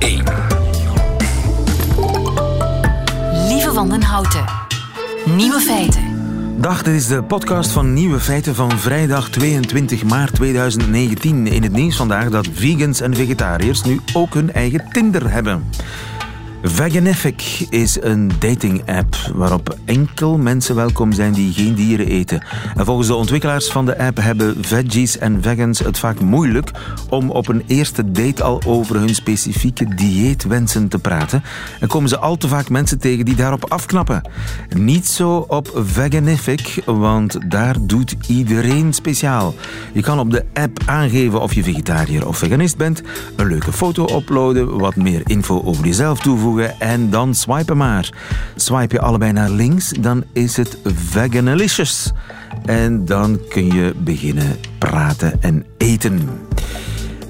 1. Lieve Wandenhouten. Nieuwe feiten. Dag, dit is de podcast van Nieuwe Feiten van vrijdag 22 maart 2019. In het nieuws vandaag dat vegans en vegetariërs nu ook hun eigen Tinder hebben. Veganific is een dating-app waarop enkel mensen welkom zijn die geen dieren eten. En volgens de ontwikkelaars van de app hebben veggies en vegans het vaak moeilijk om op een eerste date al over hun specifieke dieetwensen te praten. En komen ze al te vaak mensen tegen die daarop afknappen. Niet zo op Veganific, want daar doet iedereen speciaal. Je kan op de app aangeven of je vegetariër of veganist bent, een leuke foto uploaden, wat meer info over jezelf toevoegen en dan swipen maar. Swipe je allebei naar links, dan is het Veganalicious. En dan kun je beginnen praten en eten.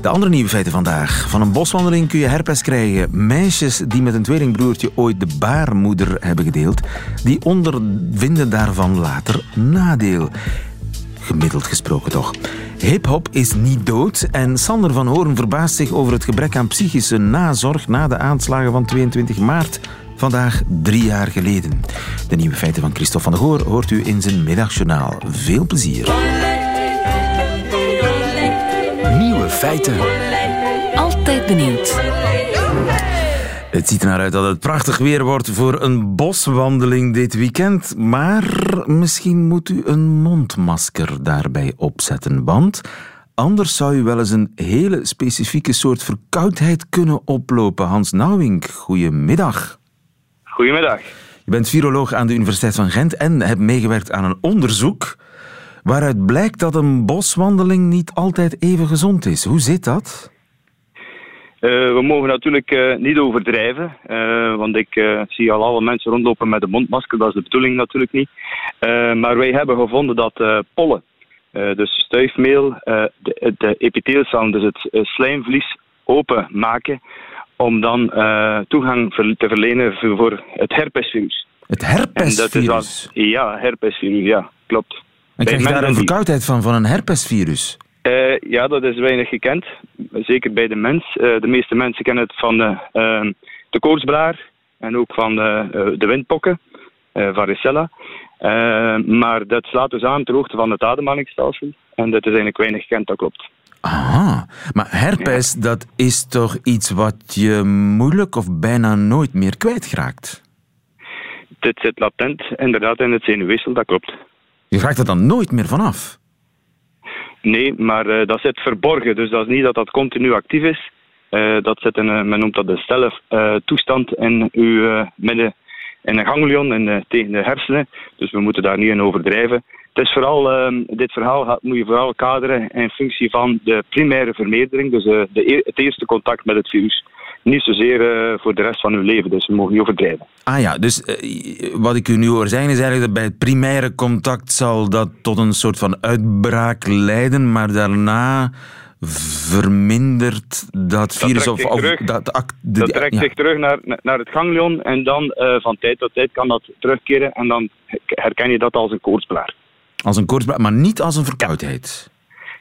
De andere nieuwe feiten vandaag. Van een boswandeling kun je herpes krijgen. Meisjes die met een tweelingbroertje ooit de baarmoeder hebben gedeeld, die ondervinden daarvan later nadeel. Gemiddeld gesproken toch. Hip-hop is niet dood en Sander van Hoorn verbaast zich over het gebrek aan psychische nazorg na de aanslagen van 22 maart. Vandaag drie jaar geleden. De nieuwe feiten van Christophe van der Goor hoort u in zijn middagjournaal. Veel plezier. Nieuwe feiten. Altijd benieuwd. Het ziet er naar uit dat het prachtig weer wordt voor een boswandeling dit weekend. Maar misschien moet u een mondmasker daarbij opzetten. Want anders zou u wel eens een hele specifieke soort verkoudheid kunnen oplopen. Hans Nauwink, goedemiddag. Goedemiddag. Je bent viroloog aan de Universiteit van Gent en hebt meegewerkt aan een onderzoek waaruit blijkt dat een boswandeling niet altijd even gezond is. Hoe zit dat? Uh, we mogen natuurlijk uh, niet overdrijven, uh, want ik zie al alle mensen rondlopen met een mondmasker, dat is de bedoeling natuurlijk niet. maar wij hebben gevonden dat pollen, dus stuifmeel, de, de dus het slijmvlies, openmaken om dan toegang te verlenen voor het herpesvirus. Het herpesvirus? Ja, herpesvirus, ja, klopt. En krijg je daar een verkoudheid van, van een herpesvirus? Uh, ja, dat is weinig gekend. Zeker bij de mens. Uh, de meeste mensen kennen het van de, uh, de koortsblaar en ook van de, de windpokken, varicella. maar dat slaat dus aan ter hoogte van het ademhalingsstelsel. En dat is eigenlijk weinig gekend, dat klopt. Aha, maar herpes, ja. dat is toch iets wat je moeilijk of bijna nooit meer kwijtraakt? Dit zit latent, inderdaad, in het zenuwwissel, dat klopt. Je raakt er dan nooit meer vanaf? Nee, maar uh, dat zit verborgen. Dus dat is niet dat dat continu actief is. Uh, dat zit in, uh, men noemt dat de stille toestand in uw midden in een ganglion en tegen de hersenen. Dus we moeten daar niet in overdrijven. Het is vooral, ehm, dit verhaal moet je vooral kaderen in functie van de primaire vermeerdering, dus de, het eerste contact met het virus niet zozeer uh, voor de rest van uw leven. Dus we mogen niet overdrijven. Ah ja, dus uh, wat ik u nu hoor zeggen is eigenlijk dat bij het primaire contact zal dat tot een soort van uitbraak leiden, maar daarna vermindert dat virus dat of, of terug, dat, de, dat trekt ja. zich terug naar, naar het ganglion en dan uh, van tijd tot tijd kan dat terugkeren en dan herken je dat als een koortsblaar. Als een koortsblaar, maar niet als een verkoudheid?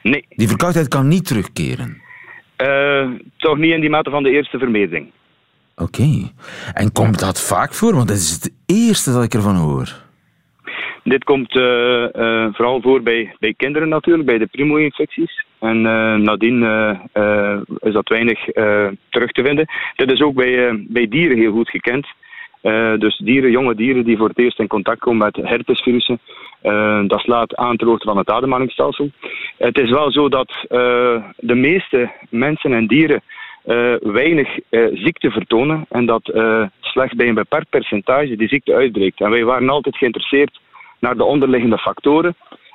Nee. Die verkoudheid kan niet terugkeren? Uh, toch niet in die mate van de eerste vermeerdering. Oké. Okay. En komt dat vaak voor? Want dat is het eerste dat ik ervan hoor. Dit komt uh, uh, vooral voor bij, bij kinderen natuurlijk, bij de primo-infecties. En nadien is dat weinig terug te vinden. Dit is ook bij, bij dieren heel goed gekend. Uh, dus dieren, jonge dieren die voor het eerst in contact komen met herpesvirussen, uh, dat slaat aan hoogte van het ademhalingsstelsel. Het is wel zo dat uh, de meeste mensen en dieren weinig ziekte vertonen en dat slechts bij een beperkt percentage die ziekte uitbreekt. En wij waren altijd geïnteresseerd naar de onderliggende factoren.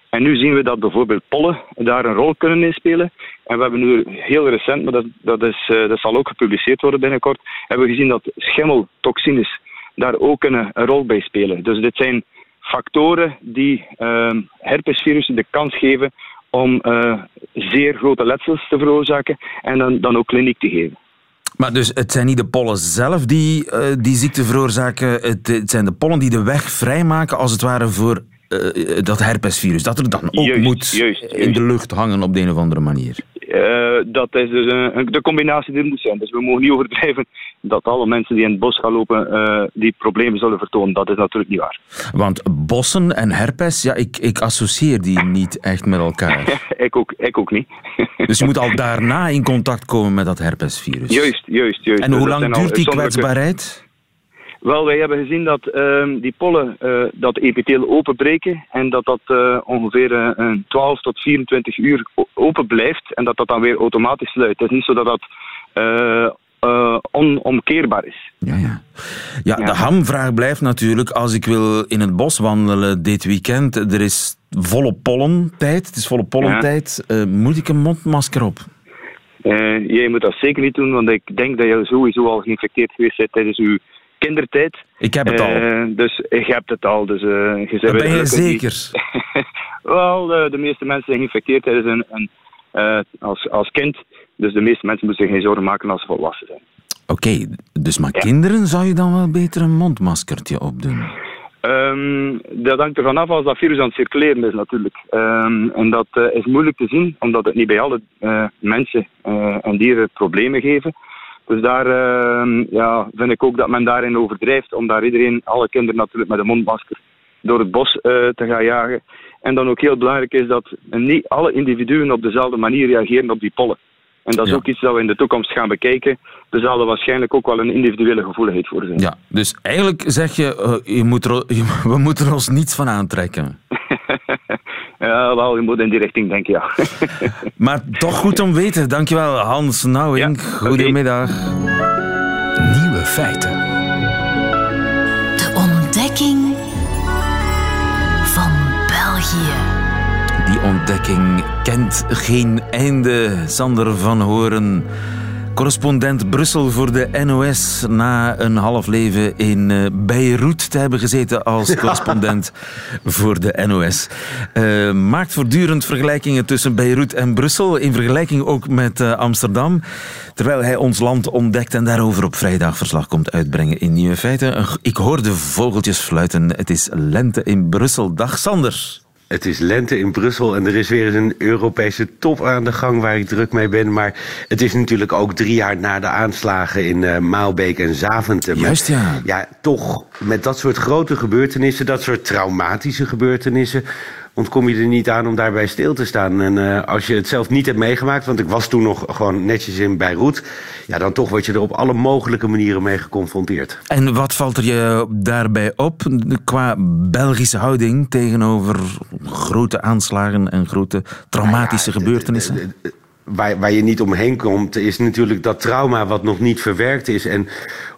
En nu zien we dat bijvoorbeeld pollen daar een rol kunnen inspelen. En we hebben nu heel recent, maar dat, dat, is, dat zal ook gepubliceerd worden binnenkort, hebben we gezien dat schimmeltoxines daar ook een, een, rol bij spelen. Dus dit zijn factoren die uh, herpesvirussen de kans geven om uh, zeer grote letsels te veroorzaken en dan, dan ook kliniek te geven. Maar dus het zijn niet de pollen zelf die uh, die ziekte veroorzaken, het, het, zijn de pollen die de weg vrijmaken als het ware voor dat herpesvirus. Dat er dan ook juist, moet juist, juist. in de lucht hangen op de een of andere manier. Uh, dat is dus een, de combinatie die er moet zijn. Dus we mogen niet overdrijven dat alle mensen die in het bos gaan lopen uh, die problemen zullen vertonen. Dat is natuurlijk niet waar. Want bossen en herpes, ja, ik, ik associeer die niet echt met elkaar. ik, ook, ik ook niet. dus je moet al daarna in contact komen met dat herpesvirus. Juist, juist, juist. En hoe lang duurt die kwetsbaarheid? Wel, wij hebben gezien dat uh, die pollen uh, dat epitheel openbreken en dat dat uh, ongeveer 12 tot 24 uur open blijft en dat dat dan weer automatisch sluit. Het is niet zo dat dat onomkeerbaar is. Ja, ja. ja, de hamvraag blijft natuurlijk, als ik wil in het bos wandelen dit weekend, er is volle pollentijd, het is volle pollentijd, ja. moet ik een mondmasker op? jij moet dat zeker niet doen, want ik denk dat je sowieso al geïnfecteerd geweest bent tijdens uw kindertijd. Ik heb het al. Uh, dus ik heb het al. Dus, uh, je dat ben je zeker? Wel, de, de, meeste mensen zijn geïnfecteerd tijdens een, een als, als kind. Dus de meeste mensen moeten zich geen zorgen maken als ze volwassen zijn. Oké, okay, dus maar ja. kinderen zou je dan wel beter een mondmaskertje opdoen? Um, dat hangt ervan af als dat virus aan het circuleren is natuurlijk. Um, en dat uh, is moeilijk te zien, omdat het niet bij alle uh, mensen uh, en dieren problemen geven. Dus daar uh, ja, vind ik ook dat men daarin overdrijft, om daar iedereen, alle kinderen natuurlijk met een mondmasker, door het bos uh, te gaan jagen. En dan ook heel belangrijk is dat niet alle individuen op dezelfde manier reageren op die pollen. En dat is Ja. ook iets dat we in de toekomst gaan bekijken. Er zal er waarschijnlijk ook wel een individuele gevoeligheid voor zijn. Ja, dus eigenlijk zeg je, eh, je moet er, je- we moeten er ons niets van aantrekken. ja, wel, je moet in die richting denken, ja. Maar toch goed om weten. Dankjewel, Hans Nouwing. Ja. Goedemiddag. Nieuwe feiten. De ontdekking van België. Die ontdekking kent geen einde. Sander van Horen, correspondent Brussel voor de NOS. Na een half leven in eh, Beirut te hebben gezeten als correspondent voor de NOS. Eh, maakt voortdurend vergelijkingen tussen Beirut en Brussel. In vergelijking ook met eh, Amsterdam. Terwijl hij ons land ontdekt en daarover op vrijdag verslag komt uitbrengen in Nieuwe Feiten. Ik hoor de vogeltjes fluiten. Het is lente in Brussel. Dag Sander. Het is lente in Brussel en er is weer eens een Europese top aan de gang waar ik druk mee ben. Maar het is natuurlijk ook drie jaar na de aanslagen in eh, Maalbeek en Zaventem. Juist, ja. Ja, toch met dat soort grote gebeurtenissen, dat soort traumatische gebeurtenissen, ontkom je er niet aan om daarbij stil te staan. En eh, als je het zelf niet hebt meegemaakt, want ik was toen nog gewoon netjes in Beirut, ja, dan toch word je er op alle mogelijke manieren mee geconfronteerd. En wat valt er je daarbij op qua Belgische houding tegenover grote aanslagen en grote traumatische Nou ja, gebeurtenissen? Waar, waar je niet omheen komt, is natuurlijk dat trauma wat nog niet verwerkt is. En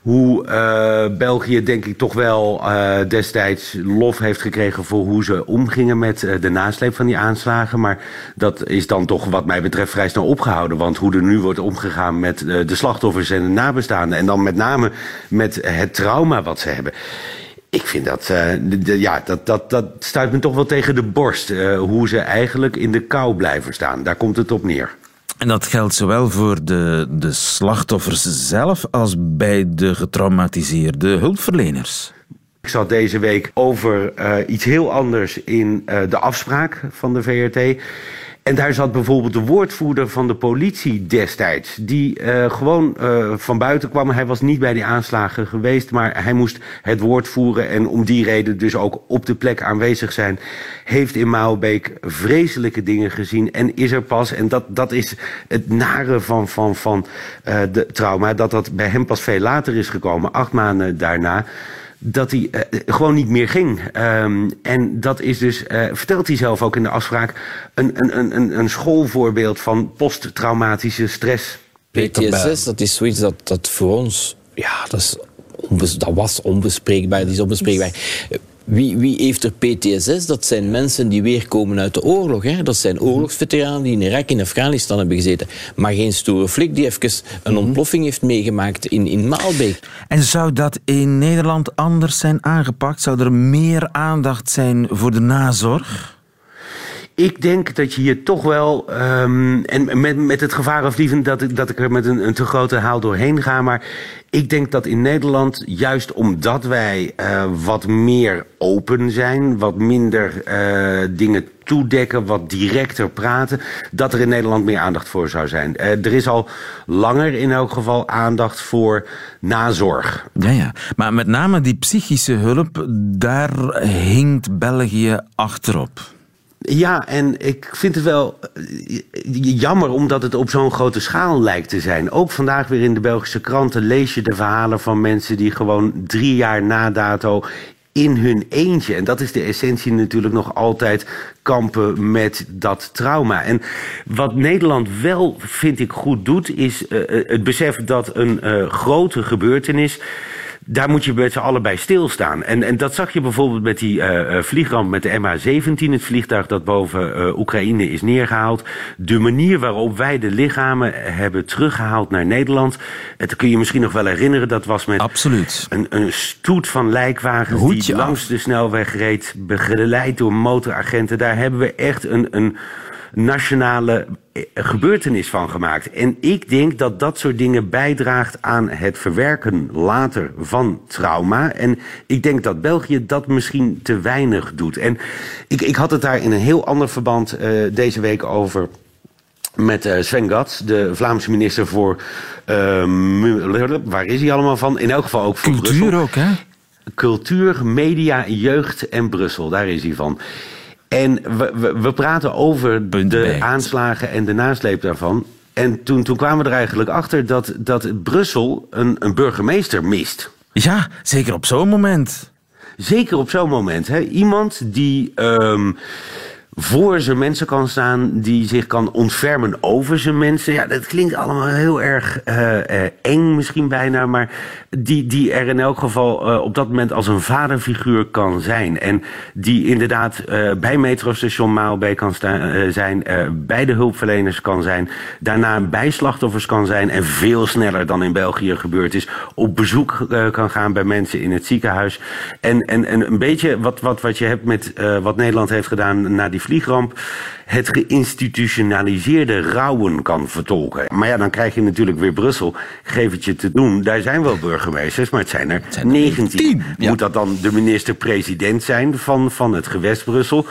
hoe eh, België, denk ik, toch wel eh, destijds lof heeft gekregen voor hoe ze omgingen met eh, de nasleep van die aanslagen. Maar dat is dan toch, wat mij betreft, vrij snel opgehouden. Want hoe er nu wordt omgegaan met de slachtoffers en de nabestaanden. En dan met name met het trauma wat ze hebben. Ik vind dat, de- ja, dat, dat, dat stuit me toch wel tegen de borst. hoe ze eigenlijk in de kou blijven staan. Daar komt het op neer. En dat geldt zowel voor de, de slachtoffers zelf als bij de getraumatiseerde hulpverleners. Ik zat deze week over eh, iets heel anders in eh, de afspraak van de VRT. En daar zat bijvoorbeeld de woordvoerder van de politie destijds. Die eh, gewoon eh, van buiten kwam. Hij was niet bij die aanslagen geweest. Maar hij moest het woord voeren. En om die reden dus ook op de plek aanwezig zijn. Heeft in Maalbeek vreselijke dingen gezien. En is er pas. En dat, dat is het nare van, van, van eh, de trauma. Dat dat bij hem pas veel later is gekomen. Acht maanden daarna dat hij eh, gewoon niet meer ging. Ehm, en dat is dus, eh, vertelt hij zelf ook in de afspraak, een, een, een- een, een schoolvoorbeeld van posttraumatische stress. PTSS, dat is zoiets dat, dat voor ons, ja, dat, is onbes- dat was onbespreekbaar, dat is onbespreekbaar. Wie, wie heeft er PTSS? Dat zijn mensen die weer komen uit de oorlog. Hè? Dat zijn oorlogsveteranen die in Irak en Afghanistan hebben gezeten. Maar geen stoere flik die even een ontploffing heeft meegemaakt in, in Maalbeek. En zou dat in Nederland anders zijn aangepakt? Zou er meer aandacht zijn voor de nazorg? Ik denk dat je hier toch wel. Um, en met, met het gevaar aflieven dat ik, dat ik er met een, een te grote haal doorheen ga. Maar ik denk dat in Nederland, juist omdat wij uh, wat meer open zijn, wat minder uh, dingen toedekken, wat directer praten, dat er in Nederland meer aandacht voor zou zijn. Uh, er is al langer in elk geval aandacht voor nazorg. Ja, ja. Maar met name die psychische hulp, daar hinkt België achterop. Ja, en ik vind het wel jammer omdat het op zo'n grote schaal lijkt te zijn. Ook vandaag weer in de Belgische kranten lees je de verhalen van mensen die gewoon drie jaar na dato in hun eentje. En dat is de essentie natuurlijk nog altijd kampen met dat trauma. En wat Nederland wel, vind ik, goed doet, is uh, het besef dat een grote gebeurtenis daar moet je met z'n allen bij stilstaan. En, en dat zag je bijvoorbeeld met die uh, vliegramp met de MH17, het vliegtuig dat boven uh, Oekraïne is neergehaald. De manier waarop wij de lichamen hebben teruggehaald naar Nederland. Het kun je misschien nog wel herinneren, dat was met Absoluut. Een, een stoet van lijkwagens Hoedje die langs de snelweg reed, begeleid door motoragenten. Daar hebben we echt een, een nationale eh, gebeurtenis van gemaakt. En ik denk dat dat soort dingen bijdraagt aan het verwerken later van trauma. En ik denk dat België dat misschien te weinig doet. En ik, ik had het daar in een heel ander verband uh, deze week over met uh, Sven Gats, de Vlaamse minister voor... Uh, waar is hij allemaal van? In elk geval ook voor Cultuur Brussel. ook, hè? Cultuur, media, jeugd en Brussel, daar is hij van. En we, we, we praten over de aanslagen en de nasleep daarvan. En toen, toen kwamen we er eigenlijk achter dat, dat Brussel een, een burgemeester mist. Ja, zeker op zo'n moment. Zeker op zo'n moment. Hè? Iemand die um, voor zijn mensen kan staan, die zich kan ontfermen over zijn mensen. Ja, dat klinkt allemaal heel erg uh, uh, eng misschien bijna, maar die, die er in elk geval uh, op dat moment als een vaderfiguur kan zijn. En die inderdaad bij metrostation Maalbeek kan zijn, bij de hulpverleners kan zijn, daarna bij slachtoffers kan zijn en veel sneller dan in België gebeurd is, op bezoek kan gaan bij mensen in het ziekenhuis. En, en, en een beetje wat, wat, wat je hebt met wat Nederland heeft gedaan na die vliegramp het geïnstitutionaliseerde rouwen kan vertolken. Maar ja, dan krijg je natuurlijk weer Brussel. Geef het je te doen. Daar zijn wel burgemeesters, maar het zijn er, het zijn er 19. 19 ja. Moet dat dan de minister-president zijn van, van het gewest Brussel?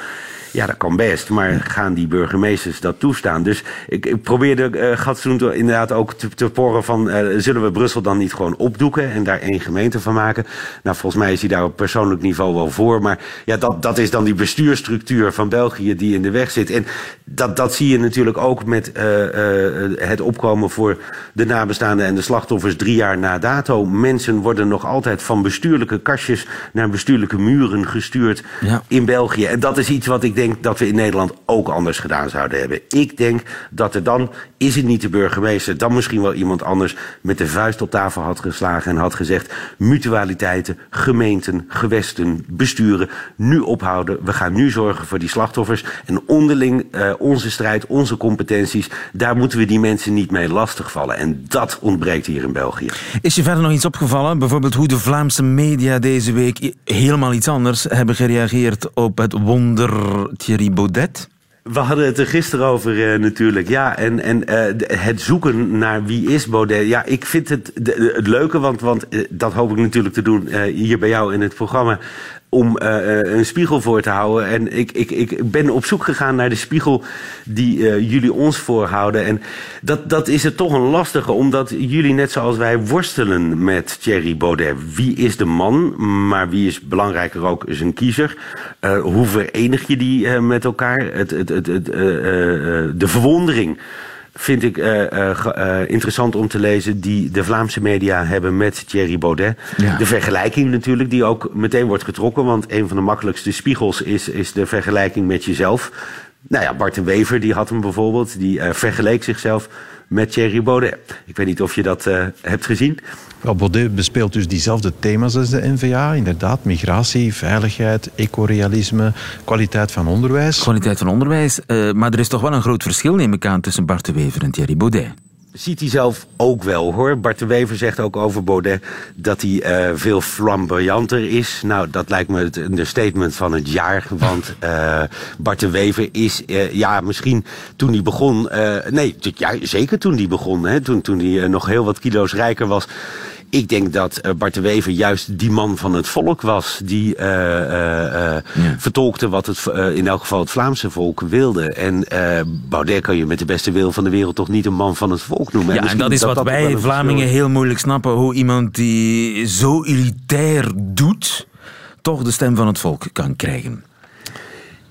Ja, dat kan best, maar gaan die burgemeesters dat toestaan? Dus ik, ik probeerde uh, Gatsoen inderdaad ook te, te porren van... Uh, zullen we Brussel dan niet gewoon opdoeken en daar één gemeente van maken? Nou, volgens mij is hij daar op persoonlijk niveau wel voor. Maar ja, dat, dat is dan die bestuurstructuur van België die in de weg zit. En dat, dat zie je natuurlijk ook met uh, het opkomen voor de nabestaanden en de slachtoffers drie jaar na dato. Mensen worden nog altijd van bestuurlijke kastjes naar bestuurlijke muren gestuurd ja. in België. En dat is iets wat ik denk dat we in Nederland ook anders gedaan zouden hebben. Ik denk dat er dan, is het niet de burgemeester, dan misschien wel iemand anders met de vuist op tafel had geslagen en had gezegd: mutualiteiten, gemeenten, gewesten, besturen, nu ophouden. We gaan nu zorgen voor die slachtoffers. En onderling uh, onze strijd, onze competenties, daar moeten we die mensen niet mee lastigvallen. En dat ontbreekt hier in België. Is je verder nog iets opgevallen? Bijvoorbeeld hoe de Vlaamse media deze week helemaal iets anders hebben gereageerd op het wonder Thierry Baudet? We hadden het er gisteren over uh, natuurlijk. Ja, en, en uh, het zoeken naar wie is Baudet. Ja, ik vind het het leuke, want, want uh, dat hoop ik natuurlijk te doen hier bij jou in het programma om uh, een spiegel voor te houden. En ik, ik, ik ben op zoek gegaan naar de spiegel die uh, jullie ons voorhouden. En dat, dat is het toch een lastige, omdat jullie net zoals wij worstelen met Thierry Baudet. Wie is de man, maar wie is belangrijker ook zijn kiezer? Hoe verenig je die met elkaar? Het, het, het, het de verwondering vind ik uh, uh, interessant om te lezen... die de Vlaamse media hebben met Thierry Baudet. Ja. De vergelijking natuurlijk, die ook meteen wordt getrokken... want een van de makkelijkste spiegels is, is de vergelijking met jezelf. Nou ja, Bart Wever die had hem bijvoorbeeld. Die vergeleek zichzelf met Thierry Baudet. Ik weet niet of je dat hebt gezien... Baudet bespeelt dus diezelfde thema's als de NVA. Inderdaad, migratie, veiligheid, ecorealisme, kwaliteit van onderwijs. Kwaliteit van onderwijs. Uh, maar er is toch wel een groot verschil, neem ik aan, tussen Bart de Wever en Thierry Baudet. Ziet hij zelf ook wel hoor. Bart de Wever zegt ook over Baudet dat hij uh, veel flamboyanter is. Nou, dat lijkt me het understatement van het jaar. Want uh, Bart de Wever is, uh, ja, misschien toen hij begon. nee, ja, zeker toen hij begon. Hè, toen, toen hij nog heel wat kilo's rijker was. Ik denk dat uh, Bart de Wever juist die man van het volk was. Die uh, uh, ja. vertolkte wat het, in elk geval het Vlaamse volk wilde. En Baudet kan je met de beste wil van de wereld toch niet een man van het volk noemen. Ja, en dat is dat wat dat wij Vlamingen heel moeilijk snappen. Hoe iemand die zo elitair doet, toch de stem van het volk kan krijgen.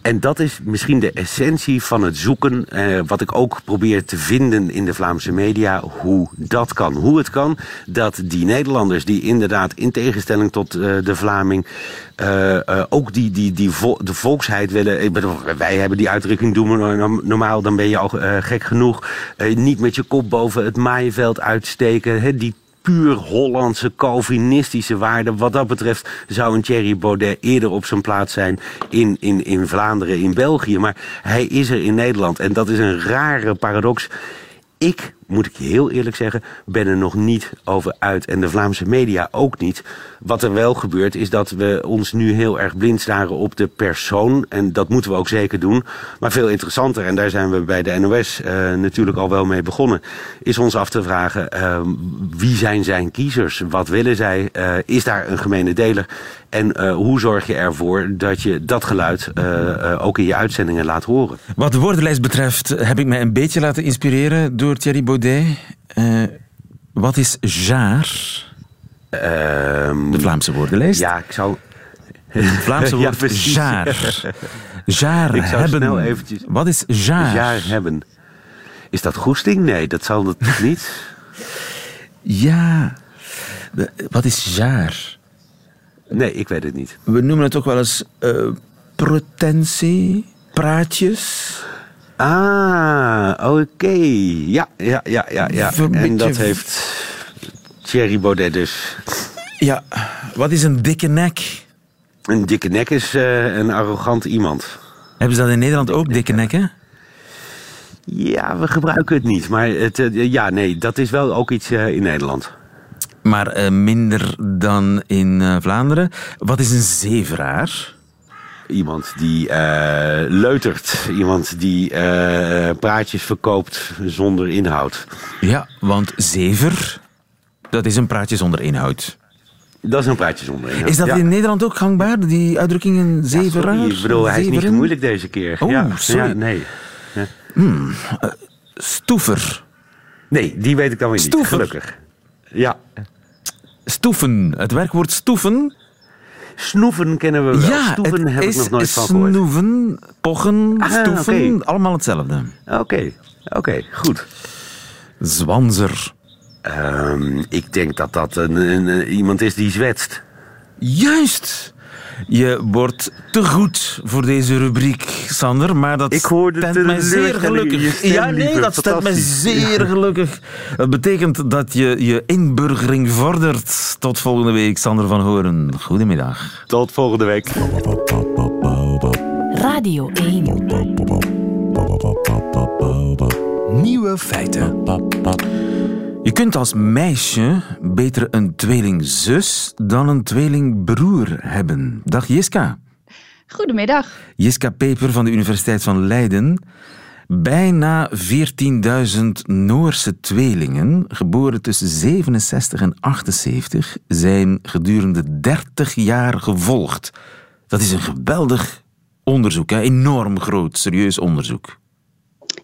En dat is misschien de essentie van het zoeken, eh, wat ik ook probeer te vinden in de Vlaamse media, hoe dat kan. Hoe het kan dat die Nederlanders, die inderdaad in tegenstelling tot uh, de Vlaming, uh, uh, ook die, die, die de volksheid willen. Wij hebben die uitdrukking, doen normaal, dan ben je al gek genoeg. niet met je kop boven het maaiveld uitsteken. Die puur Hollandse Calvinistische waarden. Wat dat betreft zou een Thierry Baudet eerder op zijn plaats zijn in, in, in Vlaanderen, in België. Maar hij is er in Nederland. En dat is een rare paradox. Ik moet ik heel eerlijk zeggen, ben er nog niet over uit. En de Vlaamse media ook niet. Wat er wel gebeurt, is dat we ons nu heel erg blind staren op de persoon. En dat moeten we ook zeker doen. Maar veel interessanter, en daar zijn we bij de NOS eh, natuurlijk al wel mee begonnen... is ons af te vragen, uh, wie zijn zijn kiezers? Wat willen zij? Uh, is daar een gemene deler? En hoe zorg je ervoor dat je dat geluid ook in je uitzendingen laat horen? Wat de woordenlijst betreft heb ik mij een beetje laten inspireren door Thierry uh, wat is jaar? Um, de Vlaamse woordenlijst. Ja, ik zou... Het Vlaamse woord ja, jaar. Jaar ik zou hebben. Snel eventjes... Wat is jaar? Jaar hebben. Is dat goesting? Nee, dat zal het niet. Ja. Wat is jaar? Nee, ik weet het niet. We noemen het ook wel eens uh, pretentie, praatjes. Ah, oké. Ja, ja, ja, ja. ja. En dat heeft Thierry Baudet dus. Ja, wat is een dikke nek? Een dikke nek is uh, een arrogant iemand. Hebben ze dat in Nederland ook, dikke nekken? Ja, we gebruiken het niet. Maar het, uh, ja, nee, dat is wel ook iets uh, in Nederland. Maar minder dan in Vlaanderen. Wat is een zeveraar? Iemand die uh, leutert. Iemand die uh, praatjes verkoopt zonder inhoud. Ja, want zever, dat is een praatje zonder inhoud. Dat is een praatje zonder inhoud. Is dat in Nederland ook gangbaar, die uitdrukkingen zeveraar? Ja, ik bedoel, hij is niet te moeilijk deze keer. Oh, ja, sorry. Ja, nee. Ja. Hmm, uh, stoever. Nee, die weet ik dan weer stoever. niet, gelukkig. Ja. Stoeven, het werkwoord stoeven Snoeven kennen we wel. Ja, stoeven heb ik nog nooit van gehoord. Snoeven, pochen, ah, stoeven, allemaal hetzelfde. Oké, oké, okay, goed. Zwanzer. Um, ik denk dat dat een, een, iemand is die zwetst. Juist! Je wordt te goed voor deze rubriek, Sander, maar dat ik hoorde stemt mij zeer gelukkig. Ja, nee, dat stemt mij zeer gelukkig. Het betekent dat je je inburgering vordert. Tot volgende week, Sander van Horen. Goedemiddag. Tot volgende week. Radio 1. Nieuwe feiten. Je kunt als meisje beter een tweelingzus dan een tweelingbroer hebben. Dag Jiska. Goedemiddag. Jiska Peper van de Universiteit van Leiden. Bijna 14.000 Noorse tweelingen, geboren tussen 67 en 78, zijn gedurende 30 jaar gevolgd. Dat is een geweldig onderzoek, hè? enorm groot, serieus onderzoek.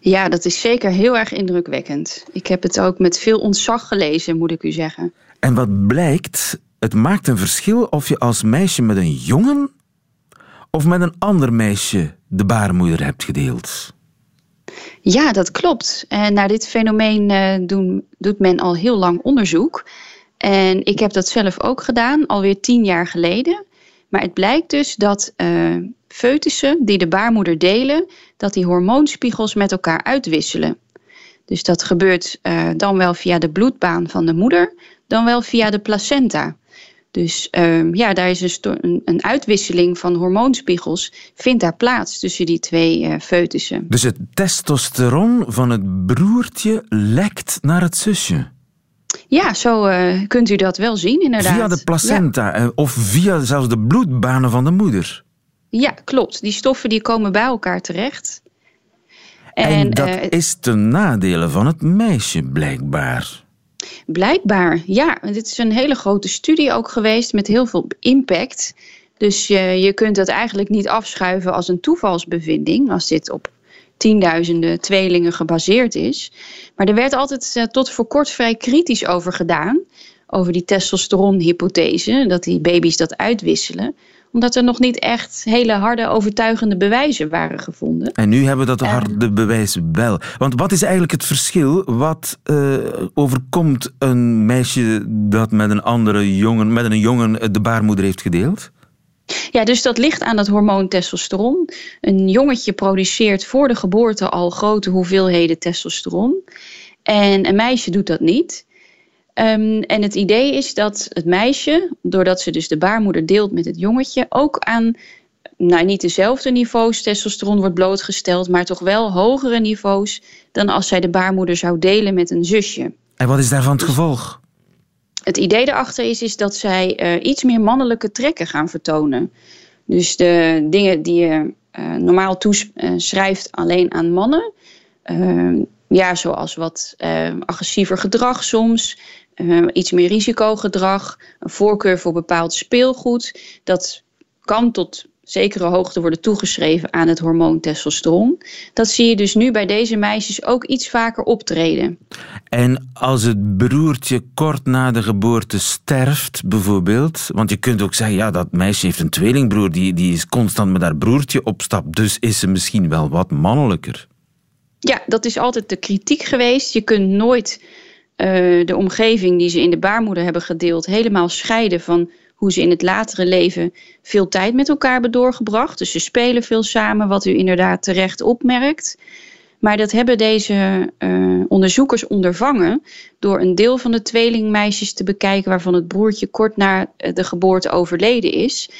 Ja, dat is zeker heel erg indrukwekkend. Ik heb het ook met veel ontzag gelezen, moet ik u zeggen. En wat blijkt, het maakt een verschil of je als meisje met een jongen of met een ander meisje de baarmoeder hebt gedeeld. Ja, dat klopt. En naar dit fenomeen uh, doen, doet men al heel lang onderzoek. En ik heb dat zelf ook gedaan, alweer tien jaar geleden. Maar het blijkt dus dat uh, foetussen die de baarmoeder delen, dat die hormoonspiegels met elkaar uitwisselen. Dus dat gebeurt uh, dan wel via de bloedbaan van de moeder, dan wel via de placenta. Dus ehm, ja, daar is een, sto- een, een uitwisseling van hormoonspiegels vindt daar plaats tussen die twee eh foetussen. Dus het testosteron van het broertje lekt naar het zusje. Ja, zo eh, kunt u dat wel zien inderdaad. Via de placenta eh, of via zelfs de bloedbanen van de moeder. Ja, klopt. Die stoffen die komen bij elkaar terecht. En, dat eh, is ten nadele van het meisje, blijkbaar. Blijkbaar, ja. Dit is een hele grote studie ook geweest met heel veel impact. Dus je, je kunt dat eigenlijk niet afschuiven als een toevalsbevinding, als dit op tienduizenden tweelingen gebaseerd is. Maar er werd altijd eh, tot voor kort vrij kritisch over gedaan, over die testosteronhypothese, dat die baby's dat uitwisselen omdat er nog niet echt hele harde overtuigende bewijzen waren gevonden. En nu hebben we dat harde bewijs wel. Want wat is eigenlijk het verschil? Wat eh, overkomt een meisje dat met een andere jongen, met een jongen de baarmoeder heeft gedeeld? Ja, dus dat ligt aan het hormoon testosteron. Een jongetje produceert voor de geboorte al grote hoeveelheden testosteron. En een meisje doet dat niet. Um, en het idee is dat het meisje, doordat ze dus de baarmoeder deelt met het jongetje, ook aan nou, niet dezelfde niveaus testosteron wordt blootgesteld, maar toch wel hogere niveaus dan als zij de baarmoeder zou delen met een zusje. En wat is daarvan het gevolg? Het idee daarachter is, is dat zij uh, iets meer mannelijke trekken gaan vertonen. Dus de dingen die je uh, normaal toeschrijft alleen aan mannen. Uh, ja, zoals wat agressiever gedrag soms. Uh, iets meer risicogedrag, een voorkeur voor bepaald speelgoed. Dat kan tot zekere hoogte worden toegeschreven aan het hormoon testosteron. Dat zie je dus nu bij deze meisjes ook iets vaker optreden. En als het broertje kort na de geboorte sterft, bijvoorbeeld, want je kunt ook zeggen, ja, dat meisje heeft een tweelingbroer, die, die is constant met haar broertje op stap, dus is ze misschien wel wat mannelijker. Ja, dat is altijd de kritiek geweest. Je kunt nooit uh, de omgeving die ze in de baarmoeder hebben gedeeld helemaal scheiden van hoe ze in het latere leven veel tijd met elkaar hebben doorgebracht. Dus ze spelen veel samen, wat u inderdaad terecht opmerkt. Maar dat hebben deze uh, onderzoekers ondervangen door een deel van de tweelingmeisjes te bekijken waarvan het broertje kort na de geboorte overleden is.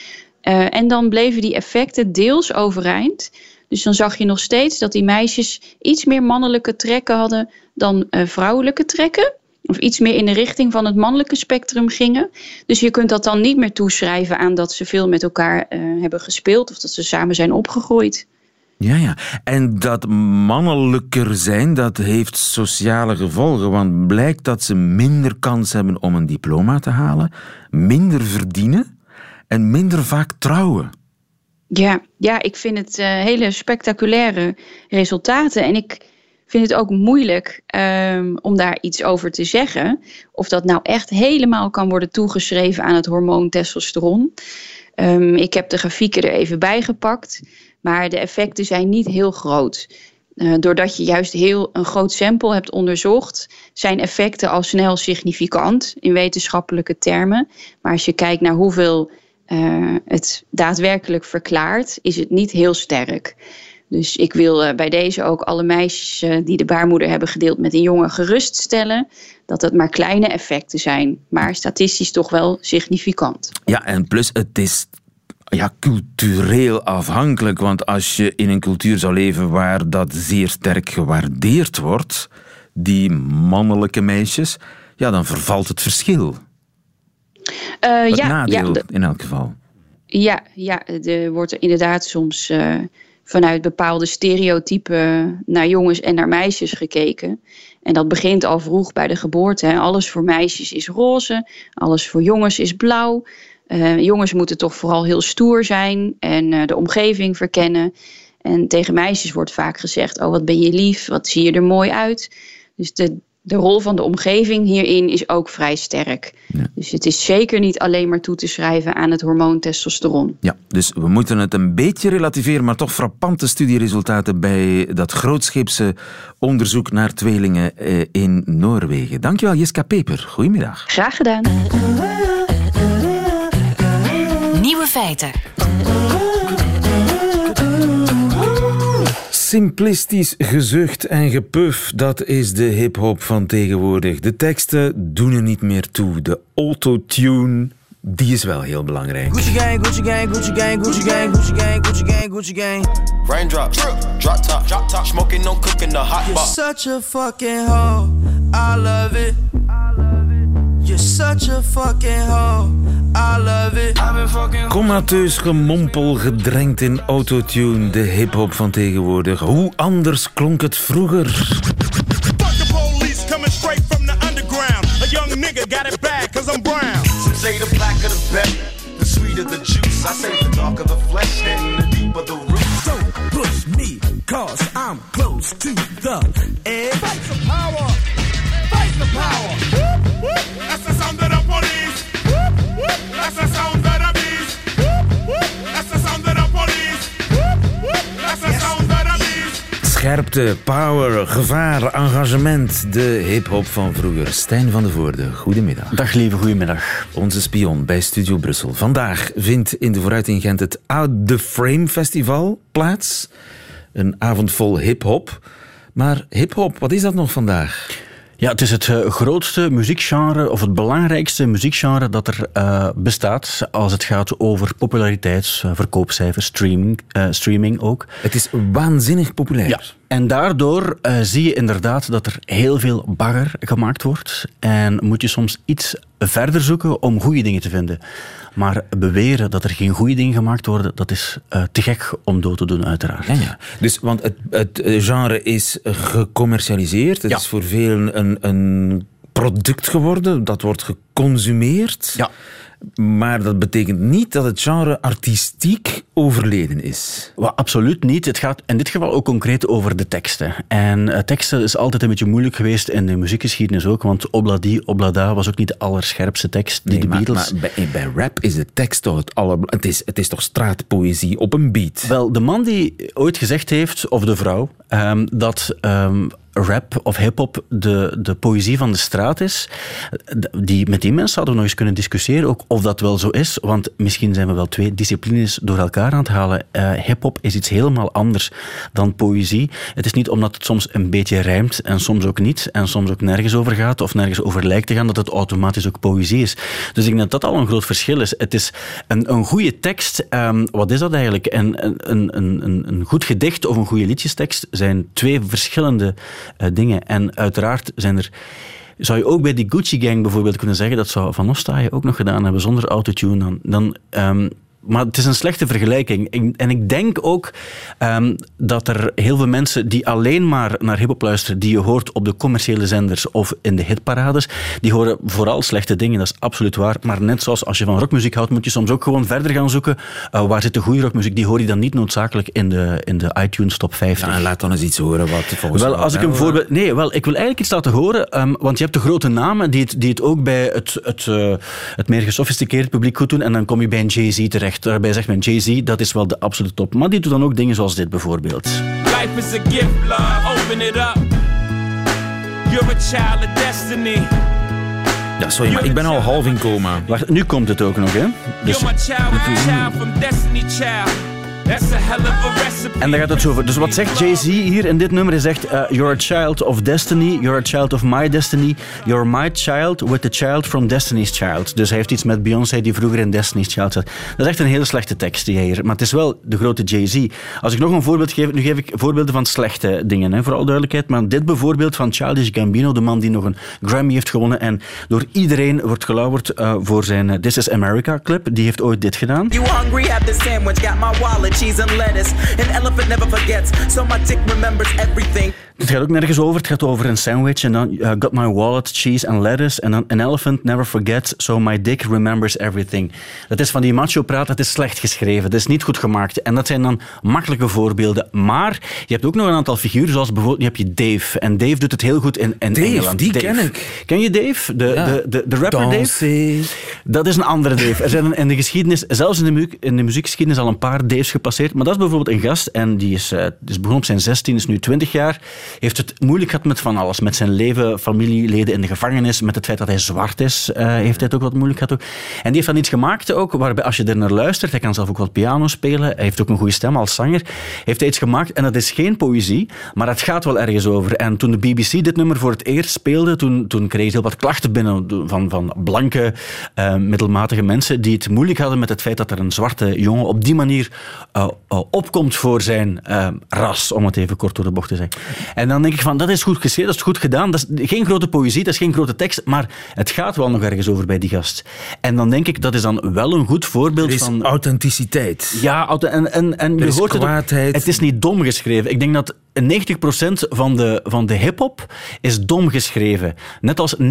Uh, en dan bleven die effecten deels overeind. Dus dan zag je nog steeds dat die meisjes iets meer mannelijke trekken hadden dan uh, vrouwelijke trekken. Of iets meer in de richting van het mannelijke spectrum gingen. Dus je kunt dat dan niet meer toeschrijven aan dat ze veel met elkaar uh, hebben gespeeld of dat ze samen zijn opgegroeid. Ja, ja. En dat mannelijker zijn, dat heeft sociale gevolgen. Want blijkt dat ze minder kans hebben om een diploma te halen, minder verdienen en minder vaak trouwen. Ja, ja ik vind het uh, hele spectaculaire resultaten. En ik vind het ook moeilijk um, om daar iets over te zeggen. Of dat nou echt helemaal kan worden toegeschreven aan het hormoon testosteron. Um, ik heb de grafieken er even bij gepakt. Maar de effecten zijn niet heel groot. Uh, doordat je juist heel een groot sample hebt onderzocht, zijn effecten al snel significant in wetenschappelijke termen. Maar als je kijkt naar hoeveel uh, het daadwerkelijk verklaart, is het niet heel sterk. Dus ik wil uh, bij deze ook alle meisjes uh, die de baarmoeder hebben gedeeld met een jongen geruststellen dat het maar kleine effecten zijn, maar statistisch toch wel significant. Ja, en plus het is ja, cultureel afhankelijk, want als je in een cultuur zou leven waar dat zeer sterk gewaardeerd wordt, die mannelijke meisjes, ja, dan vervalt het verschil. Het ja, nadeel ja, in elk geval. Ja, ja er wordt er inderdaad soms uh, vanuit bepaalde stereotypen naar jongens en naar meisjes gekeken. En dat begint al vroeg bij de geboorte. Hè. Alles voor meisjes is roze, alles voor jongens is blauw. Uh, jongens moeten toch vooral heel stoer zijn en uh, de omgeving verkennen. En tegen meisjes wordt vaak gezegd: Oh, wat ben je lief, wat zie je er mooi uit. Dus de, de rol van de omgeving hierin is ook vrij sterk. Ja. Dus het is zeker niet alleen maar toe te schrijven aan het hormoon testosteron. Ja, dus we moeten het een beetje relativeren, maar toch frappante studieresultaten bij dat grootscheepse onderzoek naar tweelingen in Noorwegen. Dankjewel, Jiska Peper. Goedemiddag. Graag gedaan. Nieuwe feiten. Simplistisch gezucht en gepuf, dat is de hip-hop van tegenwoordig. De teksten doen er niet meer toe. De autotune die is wel heel belangrijk. Gucci gang, Gucci gang, Gucci gang, Gucci gang, Gucci gang, Gucci gang, Gucci gang. Raindrops, drop top, drop top, smoking, no cooking, the hot You're box. such a fucking hoe. I love it. Comateus gemompel gedrenkt in autotune, de hip-hop van tegenwoordig. Hoe anders klonk het vroeger? Fuck the police coming straight from the underground. A young nigga got it bad cause I'm brown. Some say the the better, the sweeter the juice. I say the darker the flesh and the deeper the root. So push me, cause I'm close to the edge. Fight for power. Fight for power. That's the sound of the police. That's the sound of the beast. That's the sound of the police. That's the sound of the beast. Scherpte, power, gevaar, engagement. De hip-hop van vroeger. Stijn van de Voorde, goedemiddag. Dag lieve, goedemiddag. Onze spion bij Studio Brussel. Vandaag vindt in de Vooruit in Gent het Out the Frame Festival plaats. Een avond vol hip-hop. Maar hip-hop, wat is dat nog vandaag? Ja, het is het eh, grootste muziekgenre, of het belangrijkste muziekgenre dat er eh, bestaat als het gaat over populariteit, verkoopcijfers, streaming, eh, streaming ook. Het is waanzinnig populair. Ja, en daardoor zie je inderdaad dat er heel veel bagger gemaakt wordt. En moet je soms iets verder zoeken om goede dingen te vinden. Maar beweren dat er geen goede dingen gemaakt worden, dat is eh, te gek om dood te doen, uiteraard. Ja, ja. Dus, want het, het genre is gecommercialiseerd. Het Ja. is voor velen een, een product geworden. Dat wordt geconsumeerd. Ja. Maar dat betekent niet dat het genre artistiek overleden is. Wel, absoluut niet. Het gaat in dit geval ook concreet over de teksten. En eh, teksten is altijd een beetje moeilijk geweest in de muziekgeschiedenis ook, want Obladi, Oblada was ook niet de allerscherpste tekst die de maar, Beatles... maar bij, bij rap is de tekst toch het aller... Het is, het is toch straatpoëzie op een beat? Wel, de man die ooit gezegd heeft, of de vrouw, ehm, dat ehm, rap of hip-hop de, de poëzie van de straat is, die, met die mensen hadden we nog eens kunnen discussiëren, ook of dat wel zo is. Want misschien zijn we wel twee disciplines door elkaar aan het halen. Eh, hip-hop is iets helemaal anders dan poëzie. Het is niet omdat het soms een beetje rijmt en soms ook niet, en soms ook nergens over gaat of nergens over lijkt te gaan, dat het automatisch ook poëzie is. Dus ik denk dat dat al een groot verschil is. Het is een, een goede tekst. ehm, wat is dat eigenlijk? En een, een, een, een- een goed gedicht of een goede liedjestekst zijn twee verschillende eh, dingen. En uiteraard zijn er. Zou je ook bij die Gucci Gang bijvoorbeeld kunnen zeggen, dat zou Van Ostaaien ook nog gedaan hebben zonder autotune, dan, dan ehm, maar het is een slechte vergelijking. Ik- En ik denk ook ehm, dat er heel veel mensen die alleen maar naar hip-hop luisteren, die je hoort op de commerciële zenders of in de hitparades, die horen vooral slechte dingen. Dat is absoluut waar. Maar net zoals als je van rockmuziek houdt, moet je soms ook gewoon verder gaan zoeken. Uh, waar zit de goede rockmuziek? Die hoor je dan niet noodzakelijk in de, in de iTunes top 50. Ja, en laat dan eens iets horen wat volgens Wel, als ik een voorbeeld. Nee, wel, ik wil eigenlijk iets laten horen. ehm, want je hebt de grote namen die het, die het ook bij het, het, eh, het meer gesofisticeerd publiek goed doen. En dan kom je bij een Jay-Z terecht. Daarbij zegt men Jay-Z, dat is wel de absolute top. Maar die doet dan ook dingen zoals dit bijvoorbeeld. Life is a gift, love. Open it up. You're a child of destiny. Ja, sorry, maar ik ben al half in coma. Wacht, nu komt het ook nog, hè? Dus, You're my child, child from Destiny Child. En daar gaat het over. Dus wat zegt Jay-Z hier in dit nummer? Hij zegt, eh, you're a child of destiny, you're a child of my destiny, you're my child with the child from Destiny's Child. Dus hij heeft iets met Beyoncé die vroeger in Destiny's Child zat. Dat is echt een hele slechte tekst die hij hier... Maar het is wel de grote Jay-Z. Als ik nog een voorbeeld geef... Nu geef ik voorbeelden van slechte dingen, hè, voor alle duidelijkheid. Maar dit bijvoorbeeld van Childish Gambino, de man die nog een Grammy heeft gewonnen en door iedereen wordt gelauwerd eh, voor zijn eh, This is America clip. Die heeft ooit dit gedaan. You hungry? Have the sandwich. Got my wallet, cheese and lettuce. An elephant never forgets, so my dick remembers everything. Het gaat ook nergens over. Het gaat over een sandwich en dan uh, got my wallet, cheese and lettuce. En dan an elephant never forgets, so my dick remembers everything. Dat is van die macho praat, het is slecht geschreven. Het is niet goed gemaakt. En dat zijn dan makkelijke voorbeelden. Maar je hebt ook nog een aantal figuren, zoals bijvoorbeeld nu heb je Dave. En Dave doet het heel goed in, in Dave, Engeland. die ken ik. Ken je Dave? De, Ja. de, de, de rapper Dave? Dat is een andere Dave. Er zijn in de geschiedenis, zelfs in de, mu in de muziekgeschiedenis, al een paar Daves gepasseerd. Maar dat is bijvoorbeeld een gast en die is, eh, is begonnen op zijn 16, is nu 20 jaar. Heeft het moeilijk gehad met van alles. Met zijn leven, familieleden in de gevangenis, met het feit dat hij zwart is, eh, heeft hij het ook wat moeilijk gehad. Ook. En die heeft dan iets gemaakt ook, waarbij als je er naar luistert, hij kan zelf ook wat piano spelen, hij heeft ook een goede stem als zanger, heeft hij iets gemaakt en dat is geen poëzie, maar het gaat wel ergens over. En toen de BBC dit nummer voor het eerst speelde, toen, toen kreeg ze heel wat klachten binnen van, van blanke eh, middelmatige mensen die het moeilijk hadden met het feit dat er een zwarte jongen op die manier eh, opkomt voor zijn ras, om het even kort door de bocht te zeggen. En dan denk ik van, dat is goed geschreven, dat is goed gedaan. Dat is geen grote poëzie, dat is geen grote tekst, maar het gaat wel nog ergens over bij die gast. En dan denk ik, dat is dan wel een goed voorbeeld Er is van... authenticiteit. Ja, en, en, en je hoort het ook, het is niet dom geschreven. Ik denk dat 90% van de, van de hip-hop is dom geschreven. Net als 90%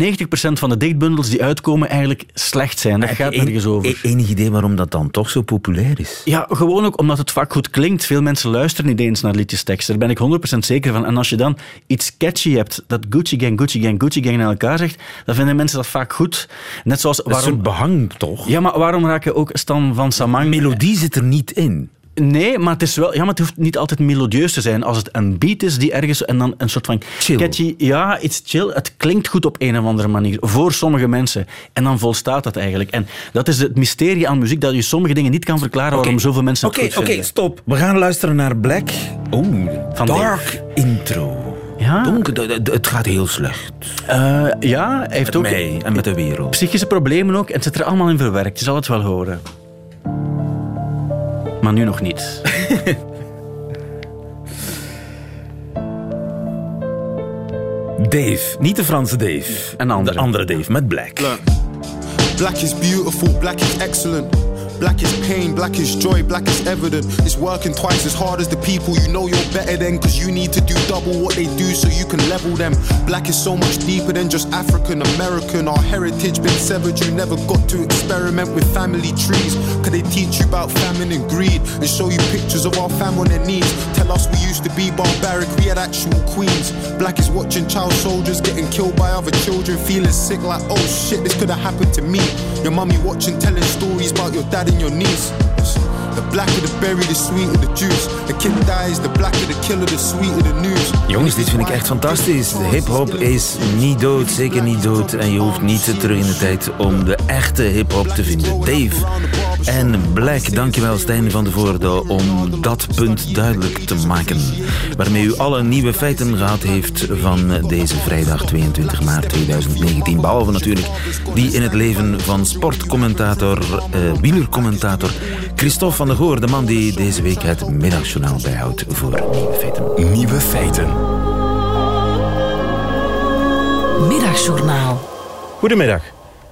van de dichtbundels die uitkomen eigenlijk slecht zijn. Daar gaat je nergens over. e- enig idee waarom dat dan toch zo populair is? Ja, gewoon ook omdat het vaak goed klinkt. Veel mensen luisteren niet eens naar liedjestekst. Daar ben ik 100% zeker van. En als je dan iets catchy hebt, dat Gucci Gang, Gucci Gang, Gucci Gang naar elkaar zegt, dan vinden mensen dat vaak goed. Net zoals... Dat is een soort behang, toch? Ja, maar waarom raken ook Stan van Samang... Melodie zit er niet in. Nee, maar het is wel... Ja, maar het hoeft niet altijd melodieus te zijn. Als het een beat is die ergens... En dan een soort van... Chill. Catchy... Ja, iets chill. Het klinkt goed op een of andere manier. Voor sommige mensen. En dan volstaat dat eigenlijk. En dat is het mysterie aan muziek, dat je sommige dingen niet kan verklaren waarom zoveel mensen het Oké, stop. We gaan luisteren naar Black. Oeh, Van dark intro. Ja? Donker, het gaat heel slecht. Eh, ja, hij heeft Met ook mij en met de wereld. psychische problemen ook. En het zit er allemaal in verwerkt. Je zal het wel horen. Maar nu nog niet. Dave, niet de Franse Dave. Een andere. De andere Dave, met Black. Black is beautiful, black is excellent. Black is pain, black is joy, black is evident. It's working twice as hard as the people you know you're better than. Cause you need to do double what they do so you can level them. Black is so much deeper than just African American. Our heritage been severed, you never got to experiment with family trees. Cause they teach you about famine and greed and show you pictures of our fam on their knees. Tell us we used to be barbaric, we had actual queens. Black is watching child soldiers getting killed by other children, feeling sick like, oh shit, this could have happened to me. Your mummy watching, telling stories about your dad in your knees. Blacker the berry, the the juice. The kid dies, the blacker the killer, the sweeter the news. Jongens, dit vind ik echt fantastisch. Hip-hop is niet dood, zeker niet dood. En je hoeft niet terug in de tijd om de echte hip-hop te vinden. Dave en Black, dankjewel Stijn van de Voorde om dat punt duidelijk te maken. Waarmee u alle nieuwe feiten gehad heeft van deze vrijdag 22 maart 2019. Behalve natuurlijk die in het leven van sportcommentator, eh, wielercommentator Christophe van der Goor, de man die deze week het middagjournaal bijhoudt voor nieuwe feiten. Nieuwe feiten. Middagjournaal. Goedemiddag.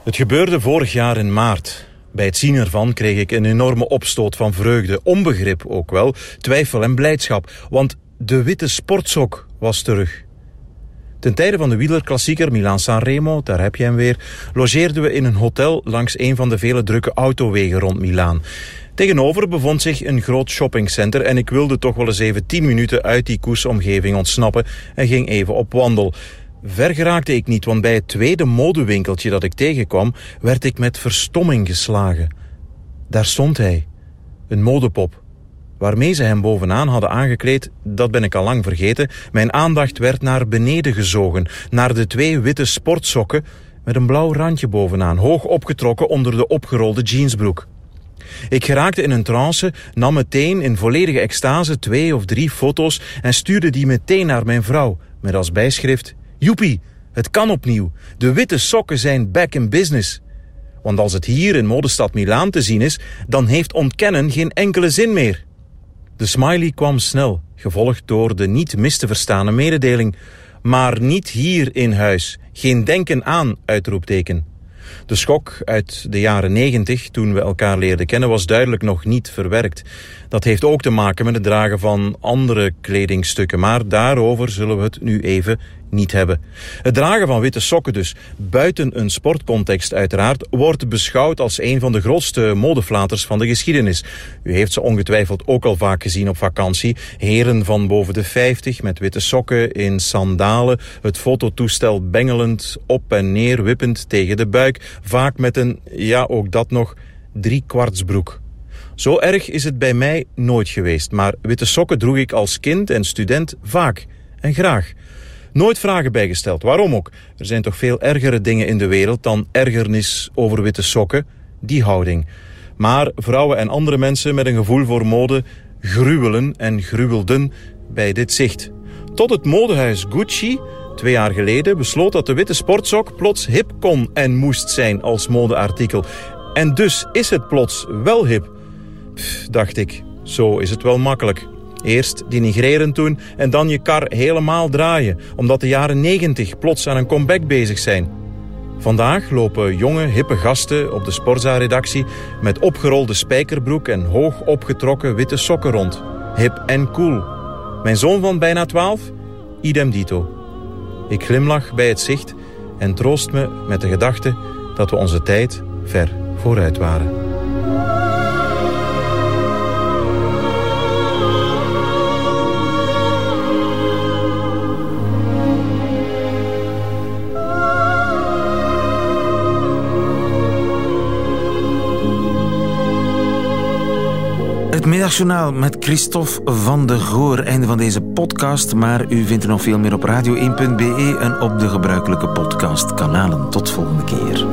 Het gebeurde vorig jaar in maart. Bij het zien ervan kreeg ik een enorme opstoot van vreugde, onbegrip ook wel, twijfel en blijdschap, want de witte sportsok was terug. Ten tijde van de wielerklassieker Milaan-San Remo, daar heb je hem weer, logeerden we in een hotel langs een van de vele drukke autowegen rond Milaan. Tegenover bevond zich een groot shoppingcenter en ik wilde toch wel eens even 10 minuten uit die koersomgeving ontsnappen en ging even op wandel. Ver geraakte ik niet, want bij het tweede modewinkeltje dat ik tegenkwam, werd ik met verstomming geslagen. Daar stond hij, een modepop. Waarmee ze hem bovenaan hadden aangekleed, dat ben ik al lang vergeten. Mijn aandacht werd naar beneden gezogen, naar de twee witte sportsokken met een blauw randje bovenaan, hoog opgetrokken onder de opgerolde jeansbroek. Ik geraakte in een trance, nam meteen in volledige extase twee of drie foto's en stuurde die meteen naar mijn vrouw, met als bijschrift: Joepie, het kan opnieuw. De witte sokken zijn back in business. Want als het hier in modestad Milaan te zien is, dan heeft ontkennen geen enkele zin meer. De smiley kwam snel, gevolgd door de niet mis te verstane mededeling. Maar niet hier in huis. Geen denken aan, uitroepteken. De schok uit de jaren negentig, toen we elkaar leerden kennen, was duidelijk nog niet verwerkt. Dat heeft ook te maken met het dragen van andere kledingstukken, maar daarover zullen we het nu even niet hebben. Het dragen van witte sokken dus, buiten een sportcontext uiteraard, wordt beschouwd als een van de grootste modeflaters van de geschiedenis. U heeft ze ongetwijfeld ook al vaak gezien op vakantie. Heren van boven de 50 met witte sokken in sandalen, het fototoestel bengelend op en neer wippend tegen de buik, vaak met een, ja ook dat nog, driekwartsbroek. Zo erg is het bij mij nooit geweest, maar witte sokken droeg ik als kind en student vaak en graag. Nooit vragen bijgesteld, waarom ook? Er zijn toch veel ergere dingen in de wereld dan ergernis over witte sokken, die houding. Maar vrouwen en andere mensen met een gevoel voor mode gruwelen en gruwelden bij dit zicht. Tot het modehuis Gucci Twee jaar geleden besloot dat de witte sportsok plots hip kon en moest zijn als modeartikel. En dus is het plots wel hip. Pff, dacht ik, zo is het wel makkelijk. Eerst denigreren doen en dan je kar helemaal draaien, omdat de jaren 90 plots aan een comeback bezig zijn. Vandaag lopen jonge, hippe gasten op de Sporza-redactie met opgerolde spijkerbroek en hoog opgetrokken witte sokken rond. Hip en cool. Mijn zoon van bijna 12? Idem dito. Ik glimlach bij het zicht en troost me met de gedachte dat we onze tijd ver vooruit waren. Het middagjournaal met Christophe van de Goor. Einde van deze podcast, maar u vindt er nog veel meer op radio1.be en op de gebruikelijke podcastkanalen. Tot volgende keer.